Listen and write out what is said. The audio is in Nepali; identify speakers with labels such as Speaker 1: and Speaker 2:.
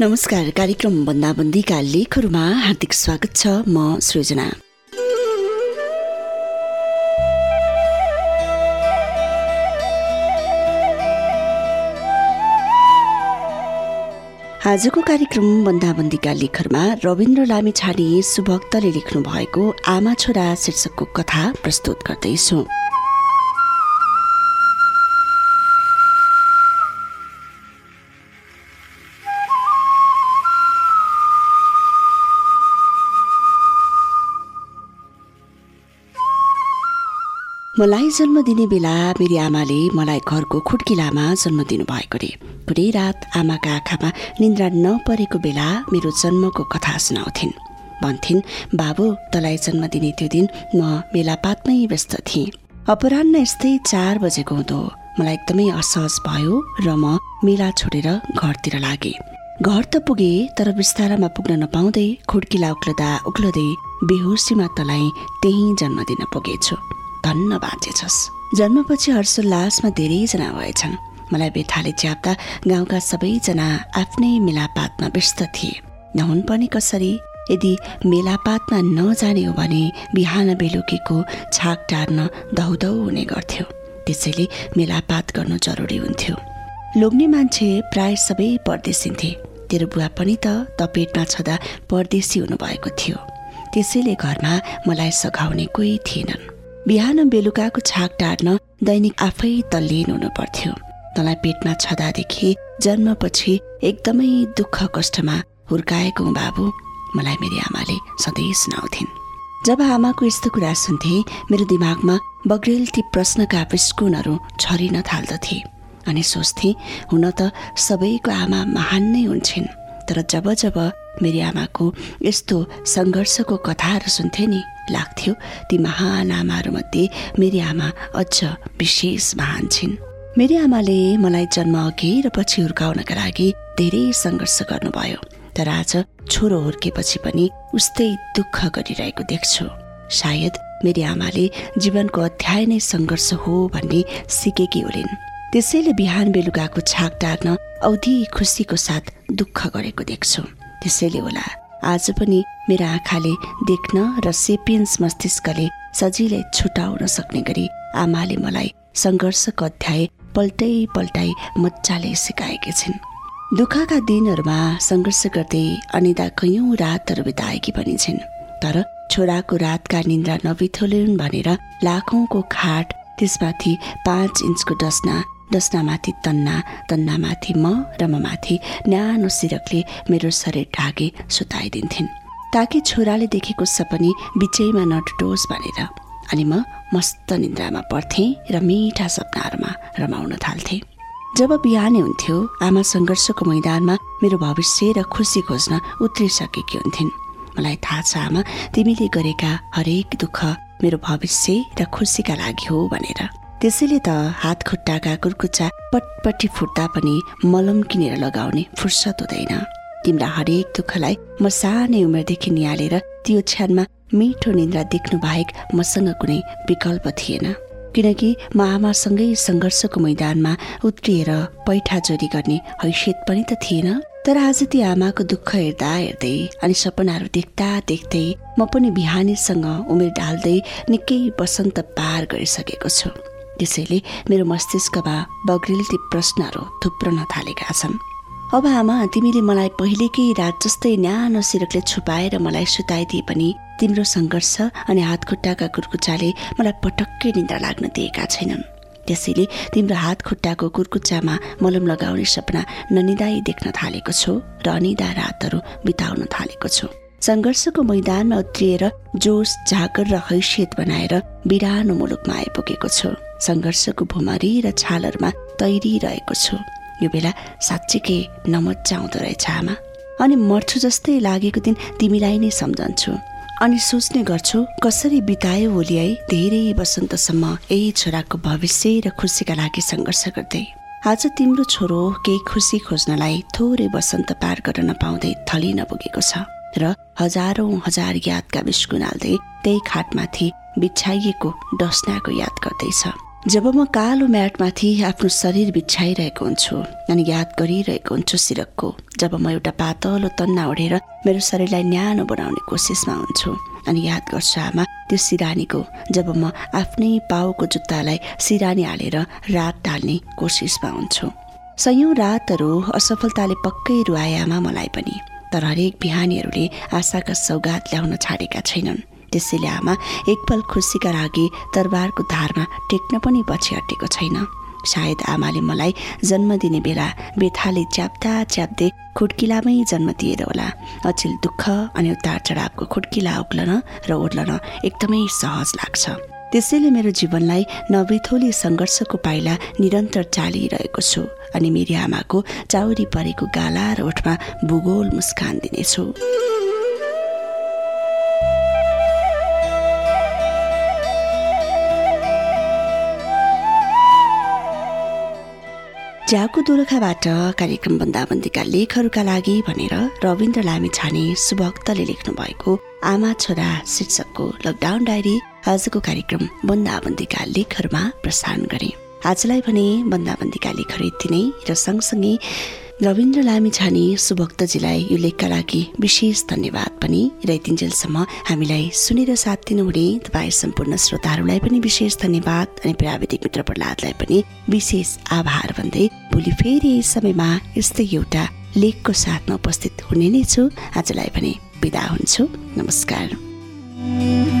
Speaker 1: नमस्कार कार्यक्रम बन्दाबन्दीका लेखहरूमा हार्दिक स्वागत छ म सृजना। आजको कार्यक्रम बन्दाबन्दीका लेखहरूमा रविन्द्र लामी छाडी सुभक्तले लेख्नु भएको आमा छोरा शीर्षकको कथा प्रस्तुत गर्दैछु। मलाई जन्म दिने बेला मेरी आमाले मलाई घरको खुड्किलामा जन्म दिनुभएको रे। पुरै रात आमाका आँखामा निन्द्रा नपरेको बेला मेरो जन्मको कथा सुनाउँथिन्। भन्थिन् बाबु तलाई जन्म दिने त्यो दिन म मेलापातमै व्यस्त थिएँ। अपरान्न यस्तै चार बजेको हुँदो। मलाई एकदमै असहज भयो र म मेला छोडेर घरतिर लागेँ। घर त पुगे तर बिस्तारामा पुग्न नपाउँदै खुड्किला उक्लदा उक्लदै बेहोसीमा तलाई त्यहीँ जन्म दिन पुगेछु। धन्न बाँचेछस् जन्मपछि हर्षोल्लासमा धेरैजना भएछन्। मलाई बेथाले च्याप्दा गाउँका सबैजना आफ्नै मेलापातमा व्यस्त थिए। नहुन् पनि कसरी यदि मेलापातमा नजाने हो भने बिहान बेलुकीको छाक टार्न दौदौ हुने गर्थ्यो। त्यसैले मेलापात गर्नु जरुरी हुन्थ्यो। लोग्ने मान्छे प्राय सबै परदेशिन्थे तेरो बुवा पनि त तपेटमा छँदा परदेशी हुनुभएको थियो। त्यसैले घरमा मलाई सघाउने कोही थिएनन्। बिहान बेलुकाको छाक टार्न दैनिक आफै तल्लिन हुनु पर्थ्यो तँलाई पेटमा छँदादेखि जन्मपछि एकदमै दुःख कष्टमा हुर्काएको बाबु। मलाई मेरी आमाले सधैँ सुनाउँथिन्। जब आमाको यस्तो कुरा सुन्थे मेरो दिमागमा बग्रेल ती प्रश्नका विस्कुनहरू छरिन थाल्दथे अनि सोच्थे हुन त सबैको आमा महान नै हुन्छन्। तर जब जब मेरी आमाको यस्तो सङ्घर्षको कथाहरू सुन्थे नि लाग्थ्यो। ती महान आमाहरूमध्ये मेरी आमा अझ विशेष महान छिन्। मेरी आमाले मलाई जन्म अघि र पछि हुर्काउनका लागि धेरै सङ्घर्ष गर्नुभयो। तर आज छोरो हुर्केपछि पनि उस्तै दुःख गरिरहेको देख्छु। सायद मेरी आमाले जीवनको अध्याय नै सङ्घर्ष हो भन्ने सिकेकी होलिन् त्यसैले बिहान बेलुकाको छाक टार्न औधी खुसीको साथ दुःख गरेको देख्छु। त्यसैले होला आज पनि मेरा आँखाले देख्न र सेपियन्स मस्तिष्कले सजिलै छुटाउन सक्ने गरी आमाले मलाई सङ्घर्षको अध्याय पल्टै पल्टाइ मजाले सिकाएकी छिन्। दुःखका दिनहरूमा सङ्घर्ष गर्दै अनिदा कैयौँ रातहरू बिताएकी पनि छिन्। तर छोराको रातका निन्द्रा नबिथोलिन् भनेर लाखौँको खाट त्यसमाथि पाँच इन्चको डस्ना डस्नामाथि तन्ना तन्नामाथि म र म माथि न्यानो सिरकले मेरो शरीर ढाके सुताइदिन्थिन्। ताकि छोराले देखेको सपनी बिचैमा नटुटोस् भनेर अनि म मस्त निन्द्रामा पर्थेँ र मिठा सपनाहरूमा रमाउन थाल्थेँ। जब बिहानै हुन्थ्यो आमा सङ्घर्षको मैदानमा मेरो भविष्य र खुसी खोज्न उत्रिसकेकी हुन्थिन्। मलाई थाहा छ आमा तिमीले गरेका हरेक दुःख मेरो भविष्य र खुसीका लागि हो भनेर। त्यसैले त हात खुट्टाका कुर्कुच्चा पटपट्टि फुट्दा पनि मलम किनेर लगाउने फुर्सद हुँदैन। तिम्रा हरेक दुःखलाई म सानै उमेरदेखि निहालेर त्यो क्षणमा मिठो निन्द्रा देख्नु बाहेक मसँग कुनै विकल्प थिएन। किनकि म आमासँगै सङ्घर्षको मैदानमा उत्रिएर पैठा जोरी गर्ने हैसियत पनि त थिएन। तर आज ती आमाको दुःख हेर्दा हेर्दै अनि सपनाहरू देख्दा देख्दै म पनि बिहानीसँग उमेर ढाल्दै निकै बसन्त पार गरिसकेको छु। त्यसैले मेरो मस्तिष्कमा बग्रिल्ती प्रश्नहरू थुप्रन थालेका छन्। अब आमा तिमीले मलाई पहिलेकै रात जस्तै न्यानो सिरकले छुपाएर मलाई सुताइदिए पनि तिम्रो सङ्घर्ष अनि हात खुट्टाका कुर्कुच्चाले मलाई पटक्कै निन्द्रा लाग्न दिएका छैनन्। त्यसैले तिम्रो हात खुट्टाको कुर्कुच्चामा मलम लगाउने सपना ननिदाई देख्न थालेको छु र अनिदा रातहरू बिताउन थालेको छु। सङ्घर्षको मैदानमा उत्रिएर जोस झाकर र हैसियत बनाएर बिरानो मुलुकमा आइपुगेको छु। सङ्घर्षको भुमरी र छालहरूमा तैरिरहेको छु। यो बेला साँच्चीकै नमजा आउँदो रहेछ आमा। अनि मर्छु जस्तै लागेको दिन तिमीलाई नै सम्झन्छु। अनि सोच्ने गर्छु कसरी बितायो होली है धेरै वसन्तसम्म यही छोराको भविष्य र खुसीका लागि सङ्घर्ष गर्दै। आज तिम्रो छोरो केही खुसी खोज्नलाई थोरै वसन्त पार गर्न नपाउँदै थली नपुगेको छ। र हजारौं हजार यादका बिस्कुनाल्दै त्यही खाटमाथि बिछाइएको डस्नाको याद गर्दैछ। जब म कालो म्याटमाथि आफ्नो शरीर बिछाइरहेको हुन्छु अनि याद गरिरहेको हुन्छु सिरकको जब म एउटा पातलो तन्ना ओढेर मेरो शरीरलाई न्यानो बनाउने कोसिसमा हुन्छु अनि याद गर्छु आमा त्यो सिरानीको जब म आफ्नै पाउको जुत्तालाई सिरानी हालेर रात टाल्ने कोसिसमा हुन्छु। सयौँ रातहरू असफलताले पक्कै रुवायामा मलाई पनि। तर हरेक बिहानीहरूले आशाका सौगात ल्याउन छाडेका छैनन्। त्यसैले आमा एकपल खुसीका लागि दरबारको धारमा टेक्न पनि पछि हटेको छैन। सायद आमाले मलाई जन्म दिने बेला बेथाले च्याप्दा च्याप्दै खुड्किलामै जन्म दिएर होला। अचेल दुःख अनि उतार चढावको खुड्किला उक्लन र ओर्लन एकदमै सहज लाग्छ। त्यसैले मेरो जीवनलाई नविथोली सङ्घर्षको पाइला निरन्तर चालिरहेको छु अनि मेरी आमाको चाउरी परेको गाला र ओठमा भूगोल मुस्कान दिनेछु। ज्याको दोलखाबाट कार्यक्रम बन्दाबन्दीका लेखहरूका लागि भनेर रविन्द्र लामी छाने सुभक्तले लेख्नु भएको आमा छोरा शीर्षकको लकडाउन डायरी आजको कार्यक्रम बन्दाबन्दीका लेखहरूमा प्रसारण गरे। आजलाई भने बन्दाबन्दीका लेखहरू यति नै र सँगसँगै रविन्द्र लामी छाने सुभक्तजीलाई यो लेखका लागि विशेष धन्यवाद पनि र यतिन्जेलसम्म हामीलाई सुनेर साथ दिनुहुने तपाईँ सम्पूर्ण श्रोताहरूलाई पनि विशेष धन्यवाद अनि प्राविधिक मित्र प्रहलादलाई पनि विशेष आभार भन्दै भोलि फेरि यस समयमा यस्तै एउटा लेखको साथमा उपस्थित हुने नै छु। आजलाई पनि बिदा हुन्छु। नमस्कार।